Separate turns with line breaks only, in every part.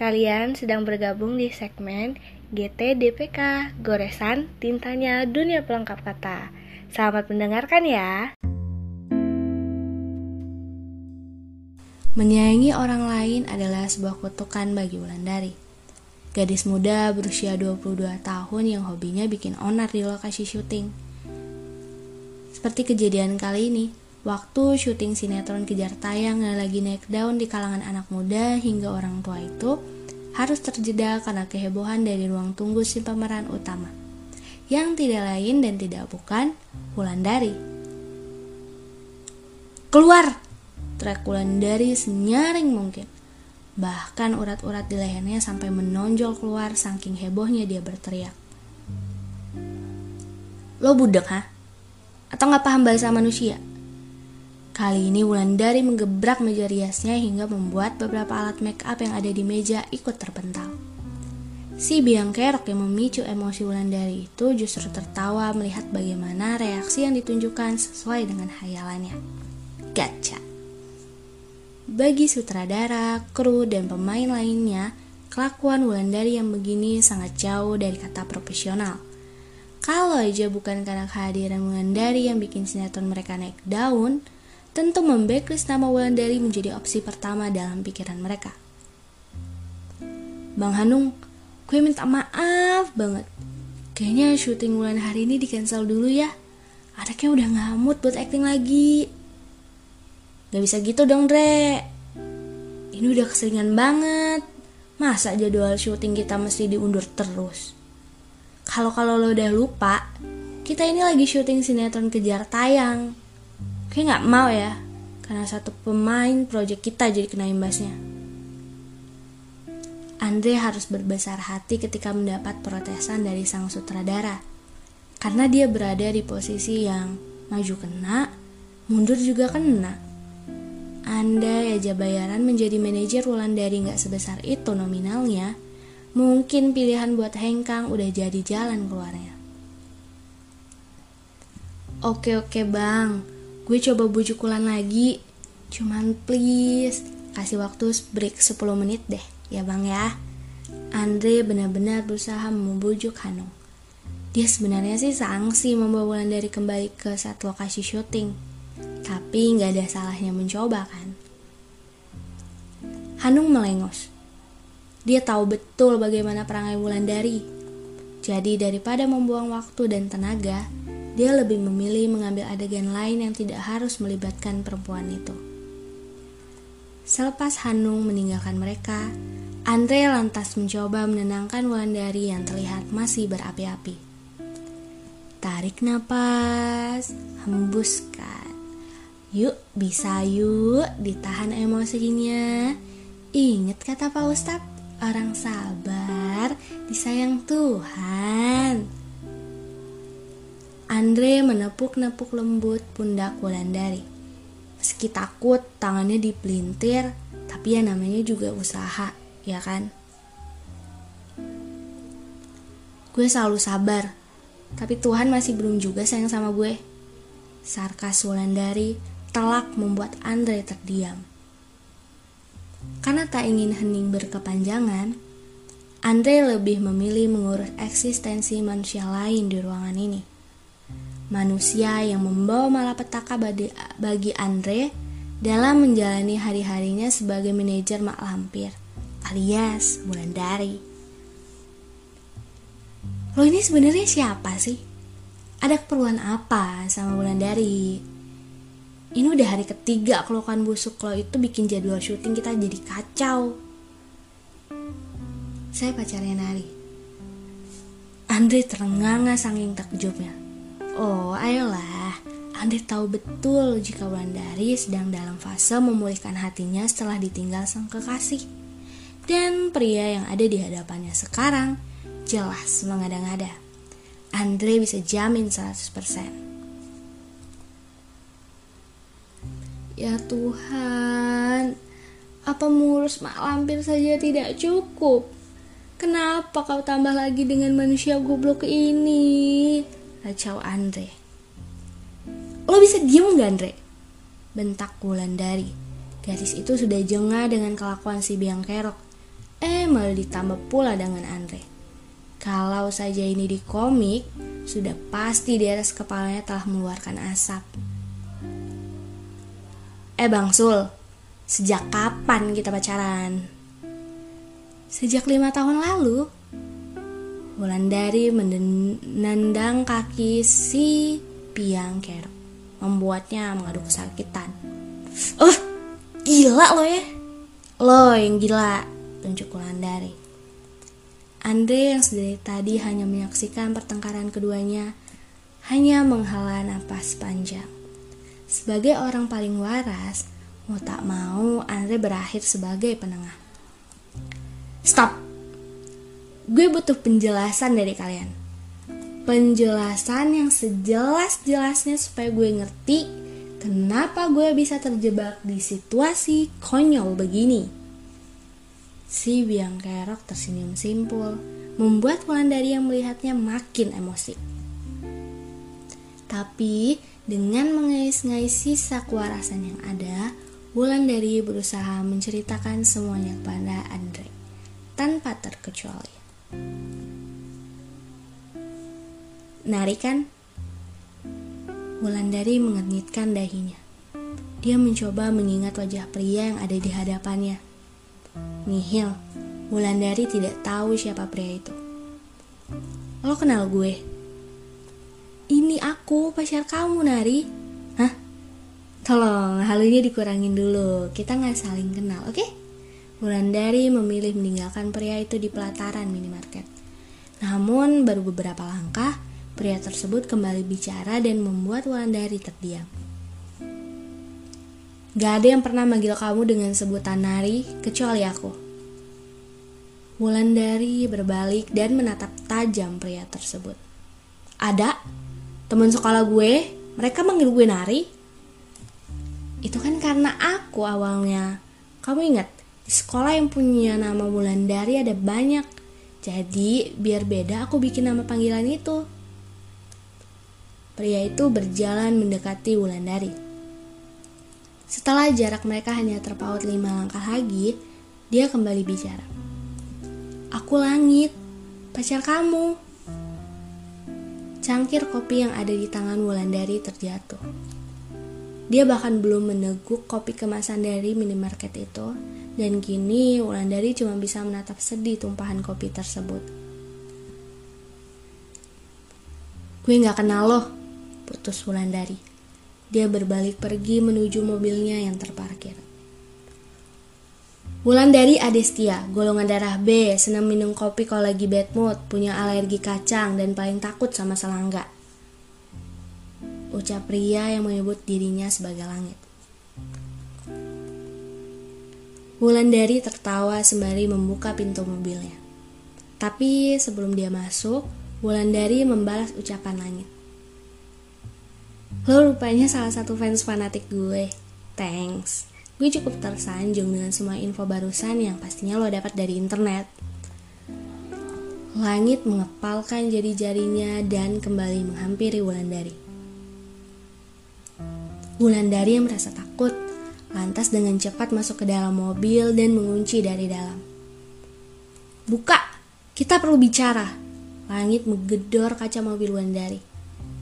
Kalian sedang bergabung di segmen GTDPK, Goresan Tintanya Dunia Pelengkap Kata. Selamat mendengarkan ya.
Menyayangi orang lain adalah sebuah kutukan bagi Wulandari. Gadis muda berusia 22 tahun yang hobinya bikin onar di lokasi syuting. Seperti kejadian kali ini, Waktu syuting sinetron kejar tayang yang lagi naik daun di kalangan anak muda hingga orang tua itu harus terjeda karena kehebohan dari ruang tunggu si pemeran utama. Yang tidak lain dan tidak bukan Wulandari. Keluar! Trek Wulandari senyaring mungkin. Bahkan urat-urat di lehernya sampai menonjol keluar saking hebohnya dia berteriak. Lo budek ha? Atau nggak paham bahasa manusia? Kali ini Wulandari menggebrak meja riasnya hingga membuat beberapa alat make up yang ada di meja ikut terpental. Si biang kerok yang memicu emosi Wulandari itu justru tertawa melihat bagaimana reaksi yang ditunjukkan sesuai dengan hayalannya. Gacha. Bagi sutradara, kru, dan pemain lainnya, kelakuan Wulandari yang begini sangat jauh dari kata profesional. Kalau aja bukan karena kehadiran Wulandari yang bikin sinetron mereka naik daun, tentu membacklist nama Wulandari menjadi opsi pertama dalam pikiran mereka. Bang Hanung, gue minta maaf banget. Kayaknya syuting bulan hari ini di cancel dulu ya. Anaknya udah ngamut buat acting lagi. Gak bisa gitu dong, Dre. Ini udah keseringan banget. Masa jadwal syuting kita mesti diundur terus? Kalau-kalau lo udah lupa, kita ini lagi syuting sinetron kejar tayang kayak nggak mau ya karena satu pemain project kita jadi kena imbasnya Andre harus berbesar hati ketika mendapat protesan dari sang sutradara karena dia berada di posisi yang maju kena, mundur juga kena. Anda aja bayaran menjadi manajer Wulandari nggak sebesar itu nominalnya, mungkin pilihan buat hengkang udah jadi jalan keluarnya. Oke oke bang, Gue coba bujuk Wulan lagi. Cuman please, kasih waktu break 10 menit deh, ya bang ya. Andre benar-benar berusaha membujuk Hanung. Dia sebenarnya sih sangsi membawa Wulan dari kembali ke saat lokasi syuting. Tapi nggak ada salahnya mencoba kan. Hanung melengos. Dia tahu betul bagaimana perangai Wulandari. Jadi daripada membuang waktu dan tenaga, dia lebih memilih mengambil adegan lain yang tidak harus melibatkan perempuan itu. Selepas Hanung meninggalkan mereka, Andre lantas mencoba menenangkan Wulandari yang terlihat masih berapi-api. Tarik napas, hembuskan. Yuk, bisa yuk, ditahan emosinya. Ingat kata Pak Ustadz, orang sabar, disayang Tuhan. Andre menepuk-nepuk lembut pundak Wulandari. Meski takut, tangannya dipelintir, tapi ya namanya juga usaha, ya kan? Gue selalu sabar, tapi Tuhan masih belum juga sayang sama gue. Sarkas Wulandari telak membuat Andre terdiam. Karena tak ingin hening berkepanjangan, Andre lebih memilih mengurus eksistensi manusia lain di ruangan ini manusia yang membawa malapetaka bagi Andre dalam menjalani hari-harinya sebagai manajer mak lampir alias Wulandari. Lo ini sebenarnya siapa sih? Ada keperluan apa sama Wulandari? Ini udah hari ketiga keluhan busuk lo itu bikin jadwal syuting kita jadi kacau. Saya pacarnya Nari. Andre terengah-engah saking takjubnya. Oh, ayolah. Andre tahu betul jika Wandari sedang dalam fase memulihkan hatinya setelah ditinggal sang kekasih. Dan pria yang ada di hadapannya sekarang jelas mengada-ngada. Andre bisa jamin 100%. Ya Tuhan, apa mengurus mak lampir saja tidak cukup? Kenapa kau tambah lagi dengan manusia goblok ini? Racau Andre. Lo bisa diem gak Andre? Bentak Wulandari. Gadis itu sudah jengah dengan kelakuan si biang kerok. Eh malah ditambah pula dengan Andre. Kalau saja ini di komik, sudah pasti di atas kepalanya telah mengeluarkan asap. Eh Bang Sul, sejak kapan kita pacaran? Sejak lima tahun lalu. Wulandari menendang kaki si Piang Kerok, membuatnya mengadu kesakitan. Oh, gila lo ya? Lo yang gila, tunjuk Wulandari. Andre yang sedari tadi hanya menyaksikan pertengkaran keduanya, hanya menghala napas panjang. Sebagai orang paling waras, mau tak mau Andre berakhir sebagai penengah. Stop! Gue butuh penjelasan dari kalian. Penjelasan yang sejelas-jelasnya supaya gue ngerti kenapa gue bisa terjebak di situasi konyol begini. Si biang kerok tersenyum simpul, membuat Wulandari yang melihatnya makin emosi. Tapi dengan mengais-ngais sisa kewarasan yang ada, Wulandari berusaha menceritakan semuanya kepada Andre tanpa terkecuali. Nari kan? Wulandari mengenyitkan dahinya. Dia mencoba mengingat wajah pria yang ada di hadapannya Nihil, Wulandari tidak tahu siapa pria itu. Lo kenal gue? Ini aku, pacar kamu, Nari. Hah? Tolong, halunya dikurangin dulu. Kita nggak saling kenal, oke? Okay? Wulandari memilih meninggalkan pria itu di pelataran minimarket. Namun, baru beberapa langkah, pria tersebut kembali bicara dan membuat Wulandari terdiam. Gak ada yang pernah manggil kamu dengan sebutan Nari kecuali aku. Wulandari berbalik dan menatap tajam pria tersebut. Ada? Teman sekolah gue? Mereka manggil gue Nari? Itu kan karena aku awalnya. Kamu ingat, di sekolah yang punya nama Wulandari ada banyak. Jadi, biar beda aku bikin nama panggilan itu. Pria itu berjalan mendekati Wulandari. Setelah jarak mereka hanya terpaut lima langkah lagi, dia kembali bicara. Aku langit, pacar kamu. Cangkir kopi yang ada di tangan Wulandari terjatuh. Dia bahkan belum meneguk kopi kemasan dari minimarket itu, dan kini Wulandari cuma bisa menatap sedih tumpahan kopi tersebut. Gue gak kenal loh, putus Wulandari. Dia berbalik pergi menuju mobilnya yang terparkir. dari Adestia, golongan darah B, senang minum kopi kalau lagi bad mood, punya alergi kacang, dan paling takut sama selangga. Ucap pria yang menyebut dirinya sebagai langit. Dari tertawa sembari membuka pintu mobilnya. Tapi sebelum dia masuk, dari membalas ucapan langit. Lo rupanya salah satu fans fanatik gue. Thanks. Gue cukup tersanjung dengan semua info barusan yang pastinya lo dapat dari internet. Langit mengepalkan jari-jarinya dan kembali menghampiri Wulandari. Wulandari yang merasa takut, lantas dengan cepat masuk ke dalam mobil dan mengunci dari dalam. Buka, kita perlu bicara. Langit menggedor kaca mobil Wulandari.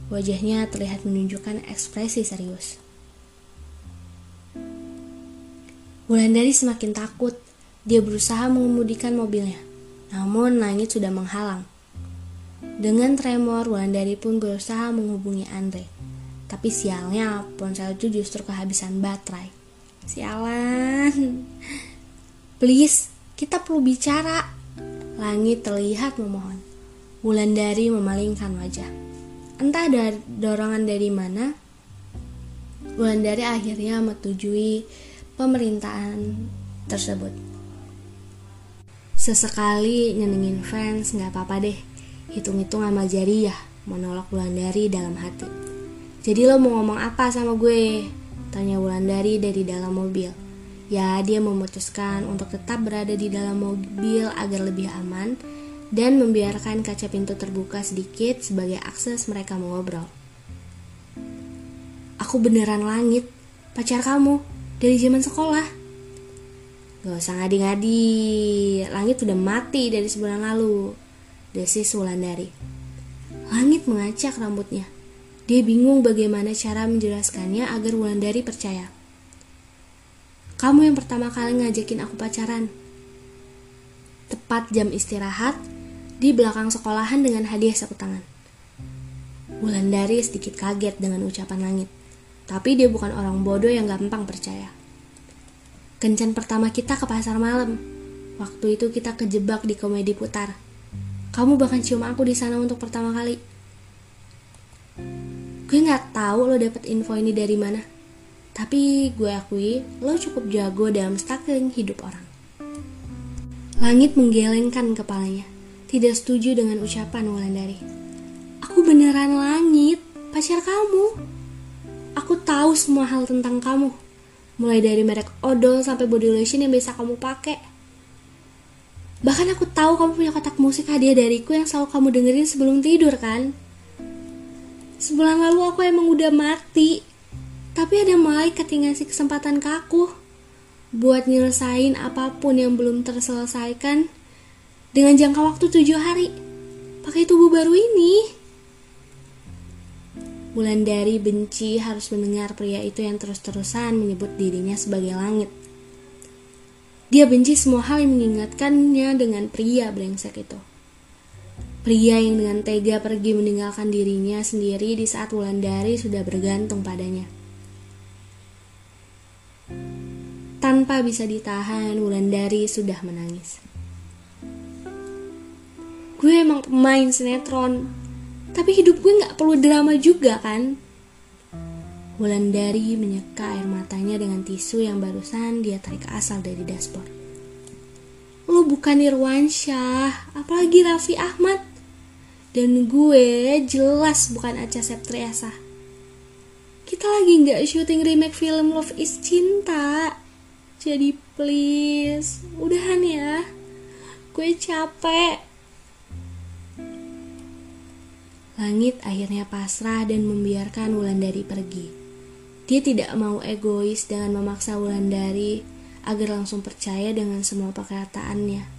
Wajahnya terlihat menunjukkan ekspresi serius. Wulandari semakin takut. Dia berusaha mengemudikan mobilnya. Namun langit sudah menghalang. Dengan tremor, Wulandari pun berusaha menghubungi Andre. Tapi sialnya, ponsel itu justru kehabisan baterai. Sialan. Please, kita perlu bicara. Langit terlihat memohon. Wulandari memalingkan wajah. Entah ada dorongan dari mana, Wulandari akhirnya menyetujui pemerintahan tersebut. Sesekali nyenengin fans nggak apa-apa deh, hitung-hitung amal jariah menolak Wulandari dalam hati. Jadi lo mau ngomong apa sama gue? Tanya Wulandari dari dalam mobil. Ya, dia memutuskan untuk tetap berada di dalam mobil agar lebih aman dan membiarkan kaca pintu terbuka sedikit sebagai akses mereka mengobrol. Aku beneran langit, pacar kamu, dari zaman sekolah. Gak usah ngadi-ngadi, langit udah mati dari sebulan lalu. Desis Wulandari. Langit mengacak rambutnya. Dia bingung bagaimana cara menjelaskannya agar Wulandari percaya. Kamu yang pertama kali ngajakin aku pacaran. Tepat jam istirahat, di belakang sekolahan dengan hadiah sapu tangan. Wulandari sedikit kaget dengan ucapan langit. Tapi dia bukan orang bodoh yang gampang percaya. Kencan pertama kita ke pasar malam. Waktu itu kita kejebak di komedi putar. Kamu bahkan cium aku di sana untuk pertama kali. Gue nggak tahu lo dapet info ini dari mana. Tapi gue akui lo cukup jago dalam stalking hidup orang. Langit menggelengkan kepalanya. Tidak setuju dengan ucapan Wulandari. Aku beneran langit, pacar kamu. Aku tahu semua hal tentang kamu mulai dari merek odol sampai body lotion yang bisa kamu pakai. Bahkan aku tahu kamu punya kotak musik hadiah dariku yang selalu kamu dengerin sebelum tidur kan? Sebulan lalu aku emang udah mati, tapi ada malaikat yang ngasih kesempatan ke aku buat nyelesain apa pun yang belum terselesaikan dengan jangka waktu tujuh hari pakai tubuh baru ini. Wulandari benci harus mendengar pria itu yang terus-terusan menyebut dirinya sebagai langit. Dia benci semua hal yang mengingatkannya dengan pria brengsek itu. Pria yang dengan tega pergi meninggalkan dirinya sendiri di saat Wulandari sudah bergantung padanya. Tanpa bisa ditahan, Wulandari sudah menangis. Gue emang pemain sinetron, tapi hidup gue gak perlu drama juga kan? Wulandari menyeka air matanya dengan tisu yang barusan dia tarik asal dari dashboard. Lo bukan Irwansyah, apalagi Raffi Ahmad. Dan gue jelas bukan Aca Septriasa. Kita lagi gak syuting remake film Love is Cinta. Jadi please, udahan ya. Gue capek. Langit akhirnya pasrah dan membiarkan Wulandari pergi. Dia tidak mau egois dengan memaksa Wulandari agar langsung percaya dengan semua perkataannya.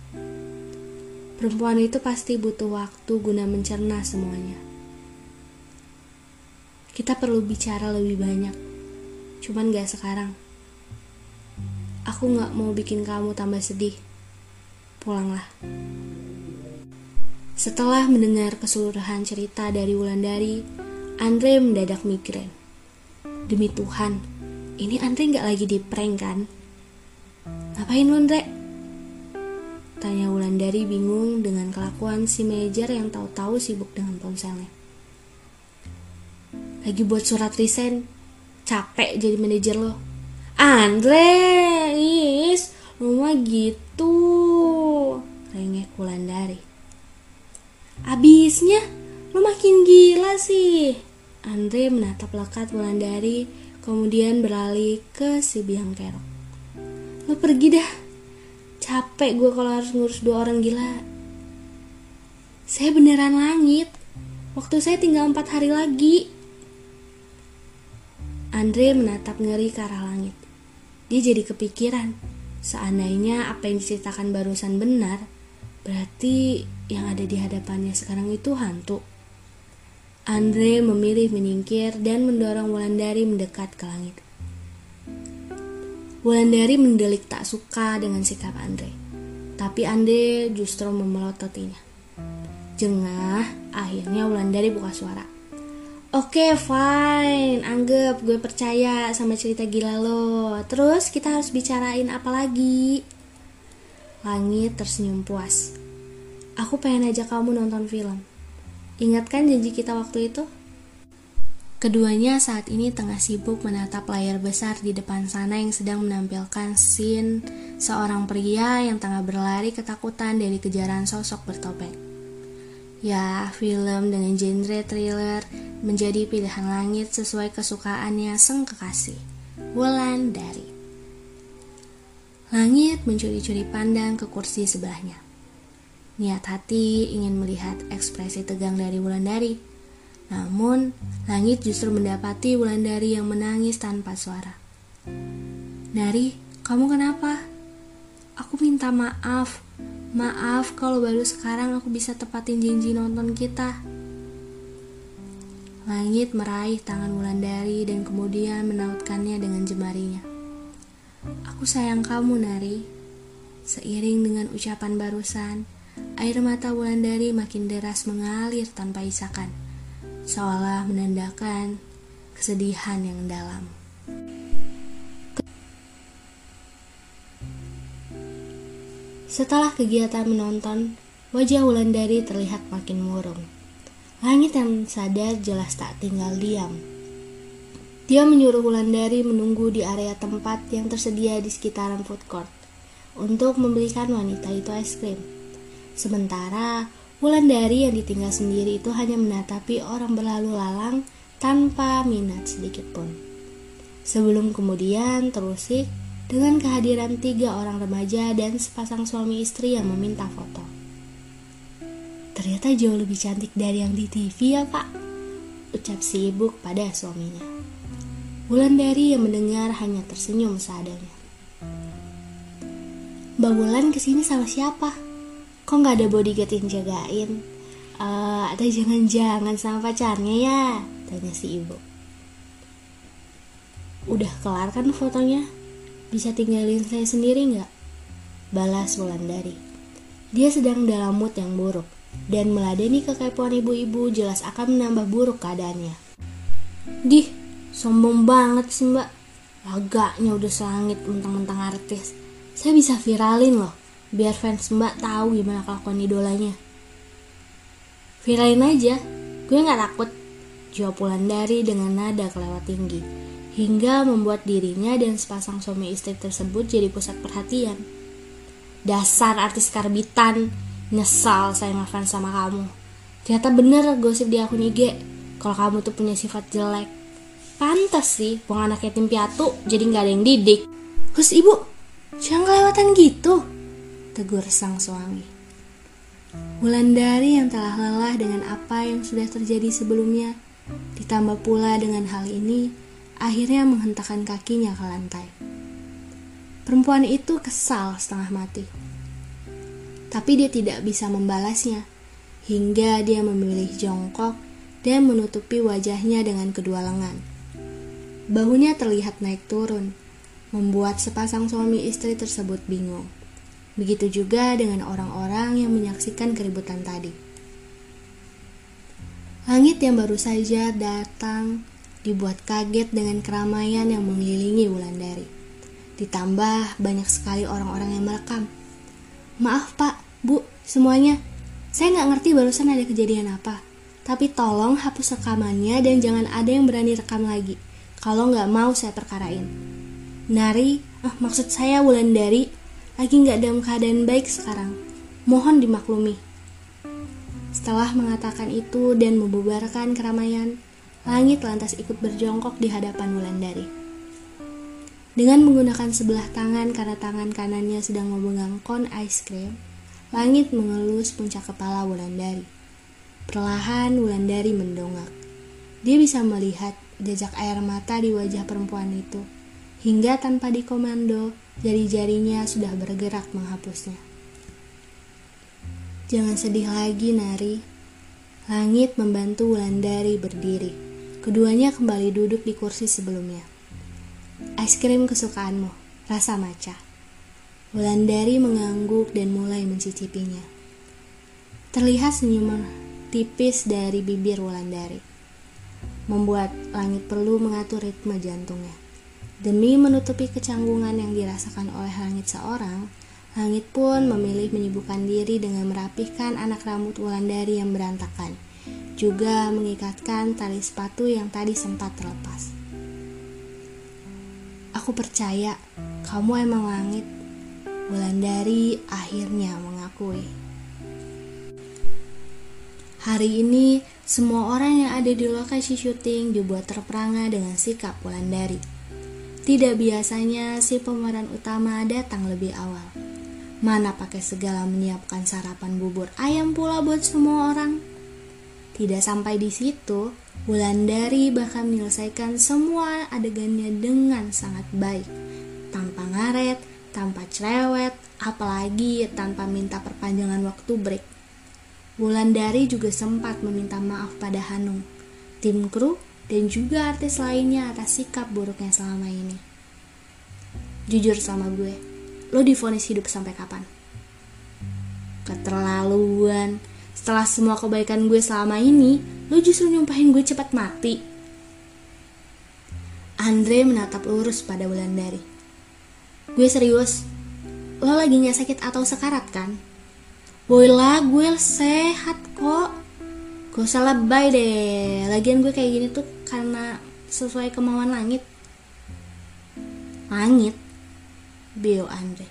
Perempuan itu pasti butuh waktu guna mencerna semuanya. Kita perlu bicara lebih banyak, cuman gak sekarang. Aku gak mau bikin kamu tambah sedih. Pulanglah. Setelah mendengar keseluruhan cerita dari Wulandari, Andre mendadak migrain. Demi Tuhan, ini Andre nggak lagi di prank kan? Ngapain lu, Andre? Tanya Wulandari bingung dengan kelakuan si manajer yang tahu-tahu sibuk dengan ponselnya. Lagi buat surat resign, capek jadi manajer lo. Andre, is, lu mah gitu. Rengek Wulandari. Abisnya, lo makin gila sih. Andre menatap lekat Wulandari, kemudian beralih ke si biang kerok. Lo pergi dah. Capek gue kalau harus ngurus dua orang gila. Saya beneran langit. Waktu saya tinggal empat hari lagi. Andre menatap ngeri ke arah langit. Dia jadi kepikiran. Seandainya apa yang diceritakan barusan benar, berarti yang ada di hadapannya sekarang itu hantu. Andre memilih menyingkir dan mendorong Wulandari mendekat ke langit. Wulandari mendelik tak suka dengan sikap Andre. Tapi Andre justru memelototinya. Jengah, akhirnya Wulandari buka suara. Oke, okay, fine. Anggap gue percaya sama cerita gila lo. Terus kita harus bicarain apa lagi? Langit tersenyum puas. Aku pengen ajak kamu nonton film. Ingatkan janji kita waktu itu? Keduanya saat ini tengah sibuk menatap layar besar di depan sana yang sedang menampilkan scene seorang pria yang tengah berlari ketakutan dari kejaran sosok bertopeng. Ya, film dengan genre thriller menjadi pilihan langit sesuai kesukaannya sang kekasih, Wulan Dari. Langit mencuri-curi pandang ke kursi sebelahnya. Niat hati ingin melihat ekspresi tegang dari Wulandari. Namun, langit justru mendapati Wulandari yang menangis tanpa suara. Dari, kamu kenapa? Aku minta maaf. Maaf kalau baru sekarang aku bisa tepatin janji nonton kita. Langit meraih tangan Wulandari dan kemudian menautkannya dengan jemarinya. Aku sayang kamu, Nari. Seiring dengan ucapan barusan, air mata Wulandari makin deras mengalir tanpa isakan, seolah menandakan kesedihan yang dalam. Setelah kegiatan menonton, wajah Wulandari terlihat makin murung. Langit yang sadar jelas tak tinggal diam. Dia menyuruh Wulandari menunggu di area tempat yang tersedia di sekitaran food court untuk membelikan wanita itu es krim. Sementara Wulandari yang ditinggal sendiri itu hanya menatapi orang berlalu lalang tanpa minat sedikit pun. Sebelum kemudian terusik dengan kehadiran tiga orang remaja dan sepasang suami istri yang meminta foto. Ternyata jauh lebih cantik dari yang di TV ya pak Ucap si ibu pada suaminya Wulandari yang mendengar hanya tersenyum seadanya Mbak Wulan ke sini sama siapa? Kok nggak ada bodyguard yang jagain? Uh, atau jangan-jangan sama pacarnya ya? Tanya si ibu Udah kelar kan fotonya? Bisa tinggalin saya sendiri nggak? Balas Wulandari Dia sedang dalam mood yang buruk dan meladeni kekepoan ibu-ibu jelas akan menambah buruk keadaannya. Dih, sombong banget sih mbak. Agaknya udah selangit mentang-mentang artis. Saya bisa viralin loh, biar fans mbak tahu gimana kelakuan idolanya. Viralin aja, gue gak takut. Jawab dari dengan nada kelewat tinggi, hingga membuat dirinya dan sepasang suami istri tersebut jadi pusat perhatian. Dasar artis karbitan, Nyesal saya ngefans sama kamu. Ternyata bener gosip di akun IG kalau kamu tuh punya sifat jelek. Pantas sih, buang anak yatim piatu jadi nggak ada yang didik. Terus ibu, jangan kelewatan gitu, tegur sang suami. Wulandari yang telah lelah dengan apa yang sudah terjadi sebelumnya, ditambah pula dengan hal ini, akhirnya menghentakkan kakinya ke lantai. Perempuan itu kesal setengah mati tapi dia tidak bisa membalasnya, hingga dia memilih jongkok dan menutupi wajahnya dengan kedua lengan. Bahunya terlihat naik turun, membuat sepasang suami istri tersebut bingung. Begitu juga dengan orang-orang yang menyaksikan keributan tadi. Langit yang baru saja datang dibuat kaget dengan keramaian yang mengelilingi Wulandari. Ditambah banyak sekali orang-orang yang merekam Maaf pak, bu, semuanya. Saya nggak ngerti barusan ada kejadian apa. Tapi tolong hapus rekamannya dan jangan ada yang berani rekam lagi. Kalau nggak mau saya perkarain. Nari, ah, maksud saya Wulandari, lagi nggak dalam keadaan baik sekarang. Mohon dimaklumi. Setelah mengatakan itu dan membubarkan keramaian, langit lantas ikut berjongkok di hadapan Wulandari. Dengan menggunakan sebelah tangan karena tangan kanannya sedang memegang kon ice cream, langit mengelus puncak kepala Wulandari. Perlahan Wulandari mendongak. Dia bisa melihat jejak air mata di wajah perempuan itu, hingga tanpa dikomando, jari-jarinya sudah bergerak menghapusnya. Jangan sedih lagi, Nari. Langit membantu Wulandari berdiri. Keduanya kembali duduk di kursi sebelumnya. Es krim kesukaanmu, rasa maca. Wulandari mengangguk dan mulai mencicipinya. Terlihat senyuman tipis dari bibir Wulandari. Membuat langit perlu mengatur ritme jantungnya. Demi menutupi kecanggungan yang dirasakan oleh langit seorang, langit pun memilih menyibukkan diri dengan merapihkan anak rambut Wulandari yang berantakan, juga mengikatkan tali sepatu yang tadi sempat terlepas. Aku percaya kamu emang langit. Wulandari akhirnya mengakui. Hari ini, semua orang yang ada di lokasi syuting dibuat terperangah dengan sikap Wulandari. Tidak biasanya si pemeran utama datang lebih awal. Mana pakai segala menyiapkan sarapan bubur ayam pula buat semua orang. Tidak sampai di situ, Wulandari bahkan menyelesaikan semua adegannya dengan sangat baik, tanpa ngaret, tanpa cerewet, apalagi tanpa minta perpanjangan waktu break. Wulandari juga sempat meminta maaf pada Hanung, tim kru, dan juga artis lainnya atas sikap buruknya selama ini. Jujur sama gue, lo difonis hidup sampai kapan? Keterlaluan, setelah semua kebaikan gue selama ini, lo justru nyumpahin gue cepat mati. Andre menatap lurus pada Wulandari. Gue serius, lo lagi gak sakit atau sekarat kan? Boy lah, gue sehat kok. Gak usah lebay deh. Lagian gue kayak gini tuh karena sesuai kemauan langit. Langit? Bio Andre.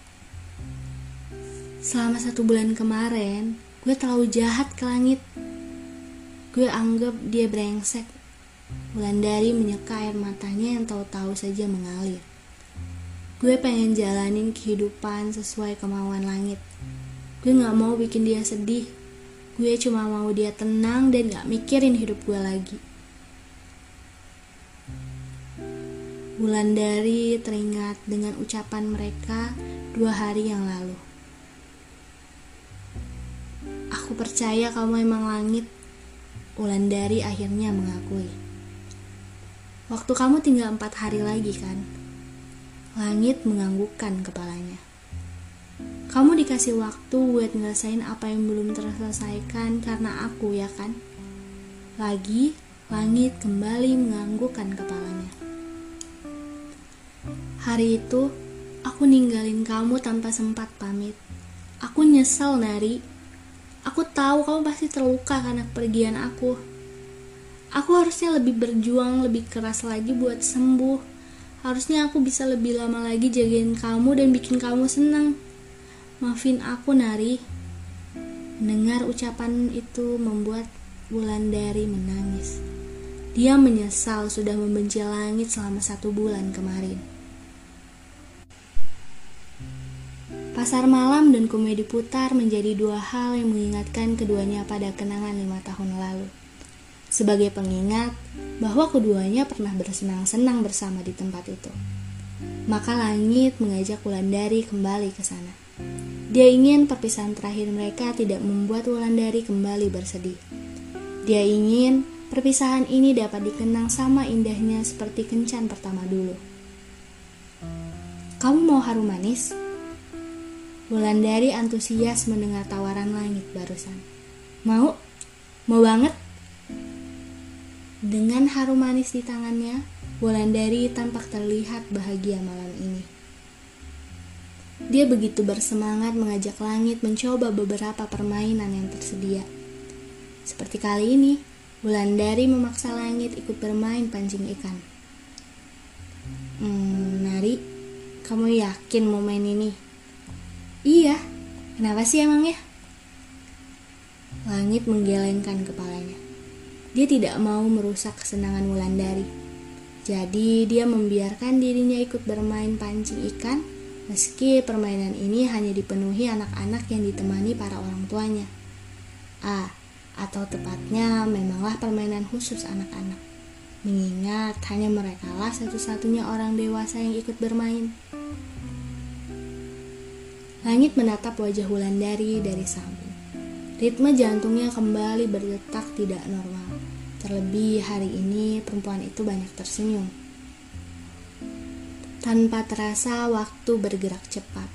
Selama satu bulan kemarin, gue terlalu jahat ke langit. Gue anggap dia brengsek. Wulandari menyeka air matanya yang tahu-tahu saja mengalir. Gue pengen jalanin kehidupan sesuai kemauan langit. Gue gak mau bikin dia sedih. Gue cuma mau dia tenang dan gak mikirin hidup gue lagi. Wulandari teringat dengan ucapan mereka dua hari yang lalu. Aku percaya kamu emang langit. Wulandari akhirnya mengakui. Waktu kamu tinggal empat hari lagi kan? Langit menganggukkan kepalanya. Kamu dikasih waktu buat ngerasain apa yang belum terselesaikan karena aku, ya kan? Lagi, langit kembali menganggukkan kepalanya. Hari itu, aku ninggalin kamu tanpa sempat pamit. Aku nyesel, Nari. Aku tahu kamu pasti terluka karena pergian aku. Aku harusnya lebih berjuang, lebih keras lagi buat sembuh Harusnya aku bisa lebih lama lagi jagain kamu dan bikin kamu senang. Maafin aku, Nari. Mendengar ucapan itu membuat Wulandari menangis. Dia menyesal sudah membenci langit selama satu bulan kemarin. Pasar malam dan komedi putar menjadi dua hal yang mengingatkan keduanya pada kenangan lima tahun lalu sebagai pengingat bahwa keduanya pernah bersenang-senang bersama di tempat itu. Maka langit mengajak Wulandari kembali ke sana. Dia ingin perpisahan terakhir mereka tidak membuat Wulandari kembali bersedih. Dia ingin perpisahan ini dapat dikenang sama indahnya seperti kencan pertama dulu. Kamu mau harum manis? Wulandari antusias mendengar tawaran langit barusan. Mau? Mau banget? Dengan harum manis di tangannya, Wulandari tampak terlihat bahagia malam ini. Dia begitu bersemangat mengajak langit mencoba beberapa permainan yang tersedia. Seperti kali ini, Wulandari memaksa langit ikut bermain pancing ikan. Hmm, Nari, kamu yakin mau main ini? Iya, kenapa sih emangnya? Langit menggelengkan kepalanya. Dia tidak mau merusak kesenangan Wulandari. Jadi dia membiarkan dirinya ikut bermain pancing ikan meski permainan ini hanya dipenuhi anak-anak yang ditemani para orang tuanya. Ah, atau tepatnya memanglah permainan khusus anak-anak. Mengingat hanya mereka lah satu-satunya orang dewasa yang ikut bermain. Langit menatap wajah Wulandari dari samping. Ritme jantungnya kembali berdetak tidak normal. Terlebih hari ini perempuan itu banyak tersenyum. Tanpa terasa waktu bergerak cepat.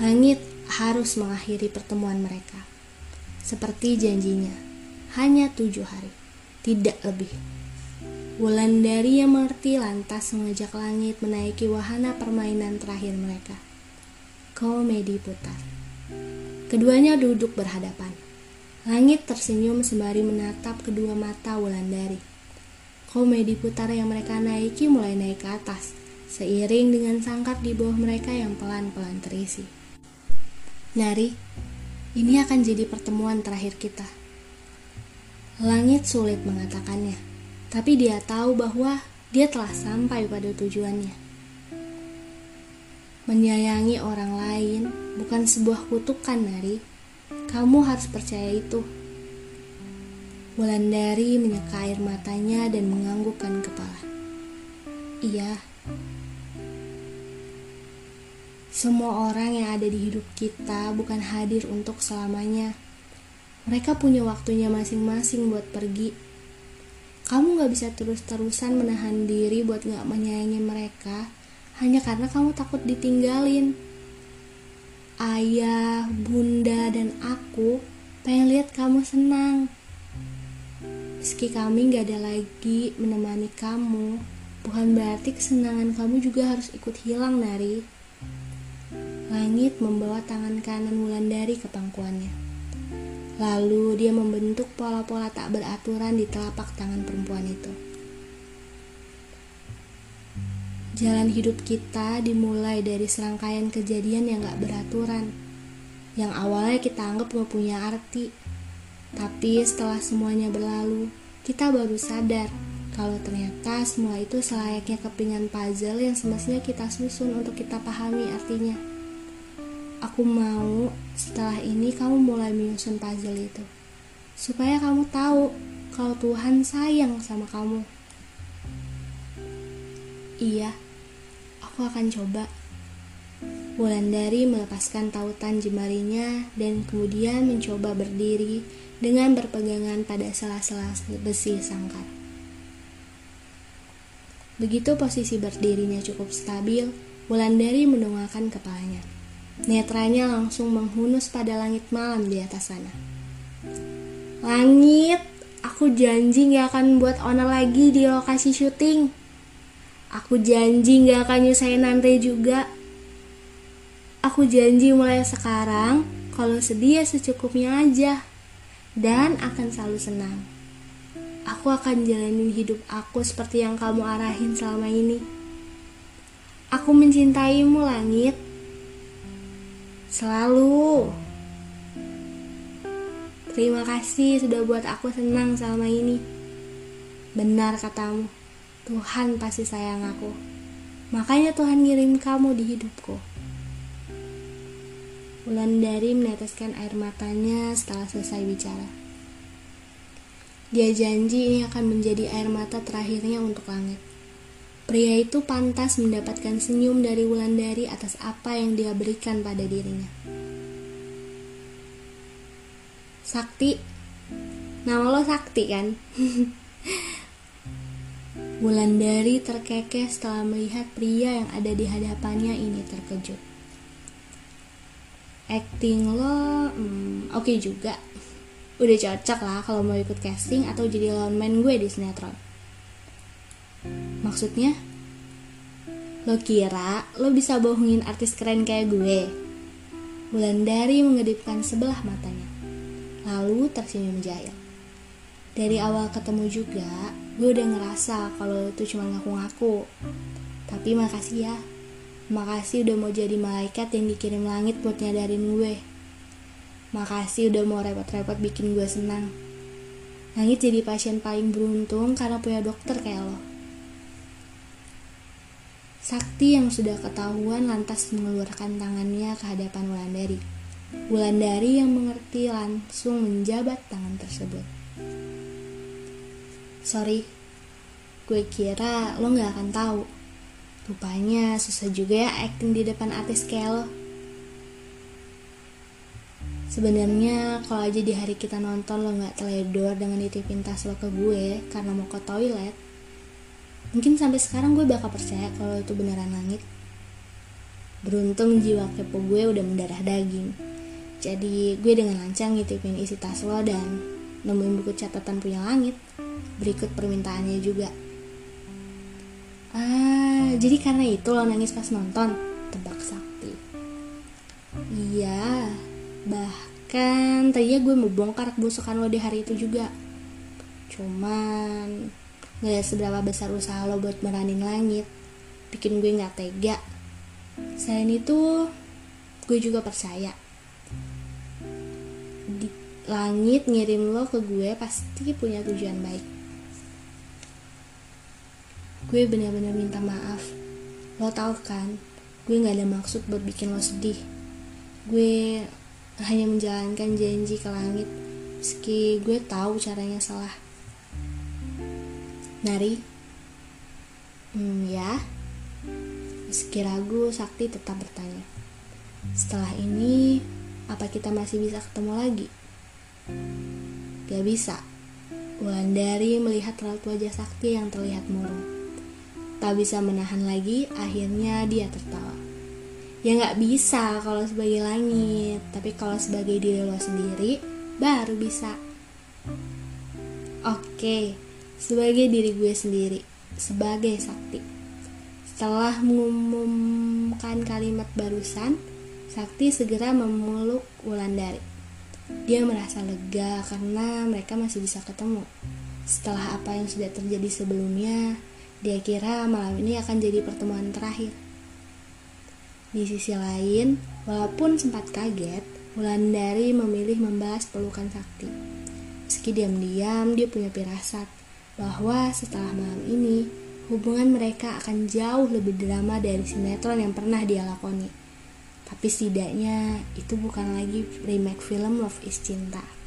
Langit harus mengakhiri pertemuan mereka. Seperti janjinya, hanya tujuh hari, tidak lebih. Wulandari yang mengerti lantas mengajak langit menaiki wahana permainan terakhir mereka. Komedi putar. Keduanya duduk berhadapan. Langit tersenyum sembari menatap kedua mata Wulandari. Komedi putar yang mereka naiki mulai naik ke atas, seiring dengan sangkar di bawah mereka yang pelan-pelan terisi. Nari, ini akan jadi pertemuan terakhir kita. Langit sulit mengatakannya, tapi dia tahu bahwa dia telah sampai pada tujuannya. Menyayangi orang lain bukan sebuah kutukan, Nari. Kamu harus percaya itu. Wulandari menyeka air matanya dan menganggukkan kepala. Iya. Semua orang yang ada di hidup kita bukan hadir untuk selamanya. Mereka punya waktunya masing-masing buat pergi. Kamu gak bisa terus-terusan menahan diri buat gak menyayangi mereka hanya karena kamu takut ditinggalin. Ayah, bunda, dan aku pengen lihat kamu senang. Meski kami gak ada lagi menemani kamu, bukan berarti kesenangan kamu juga harus ikut hilang, Nari. Langit membawa tangan kanan Wulandari ke pangkuannya. Lalu dia membentuk pola-pola tak beraturan di telapak tangan perempuan itu. Jalan hidup kita dimulai dari serangkaian kejadian yang gak beraturan, yang awalnya kita anggap gak punya arti. Tapi setelah semuanya berlalu, kita baru sadar kalau ternyata semua itu selayaknya kepingan puzzle yang semestinya kita susun untuk kita pahami artinya. Aku mau setelah ini kamu mulai menyusun puzzle itu. Supaya kamu tahu kalau Tuhan sayang sama kamu. Iya, aku akan coba. Wulandari melepaskan tautan jemarinya dan kemudian mencoba berdiri dengan berpegangan pada sela-sela besi sangkar. Begitu posisi berdirinya cukup stabil, Wulandari mendongakkan kepalanya. Netranya langsung menghunus pada langit malam di atas sana. Langit, aku janji gak akan buat owner lagi di lokasi syuting. Aku janji gak akan nyusahin nanti juga. Aku janji mulai sekarang kalau sedia secukupnya aja. Dan akan selalu senang. Aku akan jalanin hidup aku seperti yang kamu arahin selama ini. Aku mencintaimu langit Selalu. Terima kasih sudah buat aku senang selama ini. Benar katamu, Tuhan pasti sayang aku. Makanya Tuhan ngirim kamu di hidupku. dari meneteskan air matanya setelah selesai bicara. Dia janji ini akan menjadi air mata terakhirnya untuk langit. Pria itu pantas mendapatkan senyum dari Wulandari atas apa yang dia berikan pada dirinya. Sakti, nama lo Sakti kan? Wulandari terkekeh setelah melihat pria yang ada di hadapannya ini terkejut. Acting lo, hmm, oke okay juga. Udah cocok lah kalau mau ikut casting atau jadi lawan main gue di sinetron. Maksudnya? Lo kira lo bisa bohongin artis keren kayak gue? Wulandari mengedipkan sebelah matanya. Lalu tersenyum jahil. Dari awal ketemu juga, gue udah ngerasa kalau itu cuma ngaku-ngaku. Tapi makasih ya. Makasih udah mau jadi malaikat yang dikirim langit buat nyadarin gue. Makasih udah mau repot-repot bikin gue senang. Langit jadi pasien paling beruntung karena punya dokter kayak lo. Sakti yang sudah ketahuan lantas mengeluarkan tangannya ke hadapan Wulandari. Wulandari yang mengerti langsung menjabat tangan tersebut. Sorry, gue kira lo gak akan tahu. Rupanya susah juga ya acting di depan artis kayak lo. Sebenarnya kalau aja di hari kita nonton lo gak teledor dengan nitipin tas lo ke gue karena mau ke toilet, Mungkin sampai sekarang gue bakal percaya kalau itu beneran langit. Beruntung jiwa kepo gue udah mendarah daging. Jadi gue dengan lancang ngitipin isi tas lo dan nemuin buku catatan punya langit. Berikut permintaannya juga. Ah, jadi karena itu lo nangis pas nonton? Tebak sakti. Iya, bahkan tadinya gue mau bongkar kebusukan lo di hari itu juga. Cuman ngeliat seberapa besar usaha lo buat meranin langit bikin gue nggak tega selain itu gue juga percaya langit ngirim lo ke gue pasti punya tujuan baik gue benar-benar minta maaf lo tau kan gue nggak ada maksud buat bikin lo sedih gue hanya menjalankan janji ke langit meski gue tahu caranya salah Nari? Hmm, ya. Meski ragu, Sakti tetap bertanya. Setelah ini, apa kita masih bisa ketemu lagi? Gak bisa. Wulandari melihat raut wajah Sakti yang terlihat murung. Tak bisa menahan lagi, akhirnya dia tertawa. Ya nggak bisa kalau sebagai langit, tapi kalau sebagai diri lo sendiri, baru bisa. Oke, sebagai diri gue sendiri, sebagai Sakti. Setelah mengumumkan kalimat barusan, Sakti segera memeluk Wulandari. Dia merasa lega karena mereka masih bisa ketemu. Setelah apa yang sudah terjadi sebelumnya, dia kira malam ini akan jadi pertemuan terakhir. Di sisi lain, walaupun sempat kaget, Wulandari memilih membalas pelukan Sakti. Meski diam-diam, dia punya firasat bahwa setelah malam ini, hubungan mereka akan jauh lebih drama dari sinetron yang pernah dia lakoni. Tapi setidaknya itu bukan lagi remake film Love is Cinta.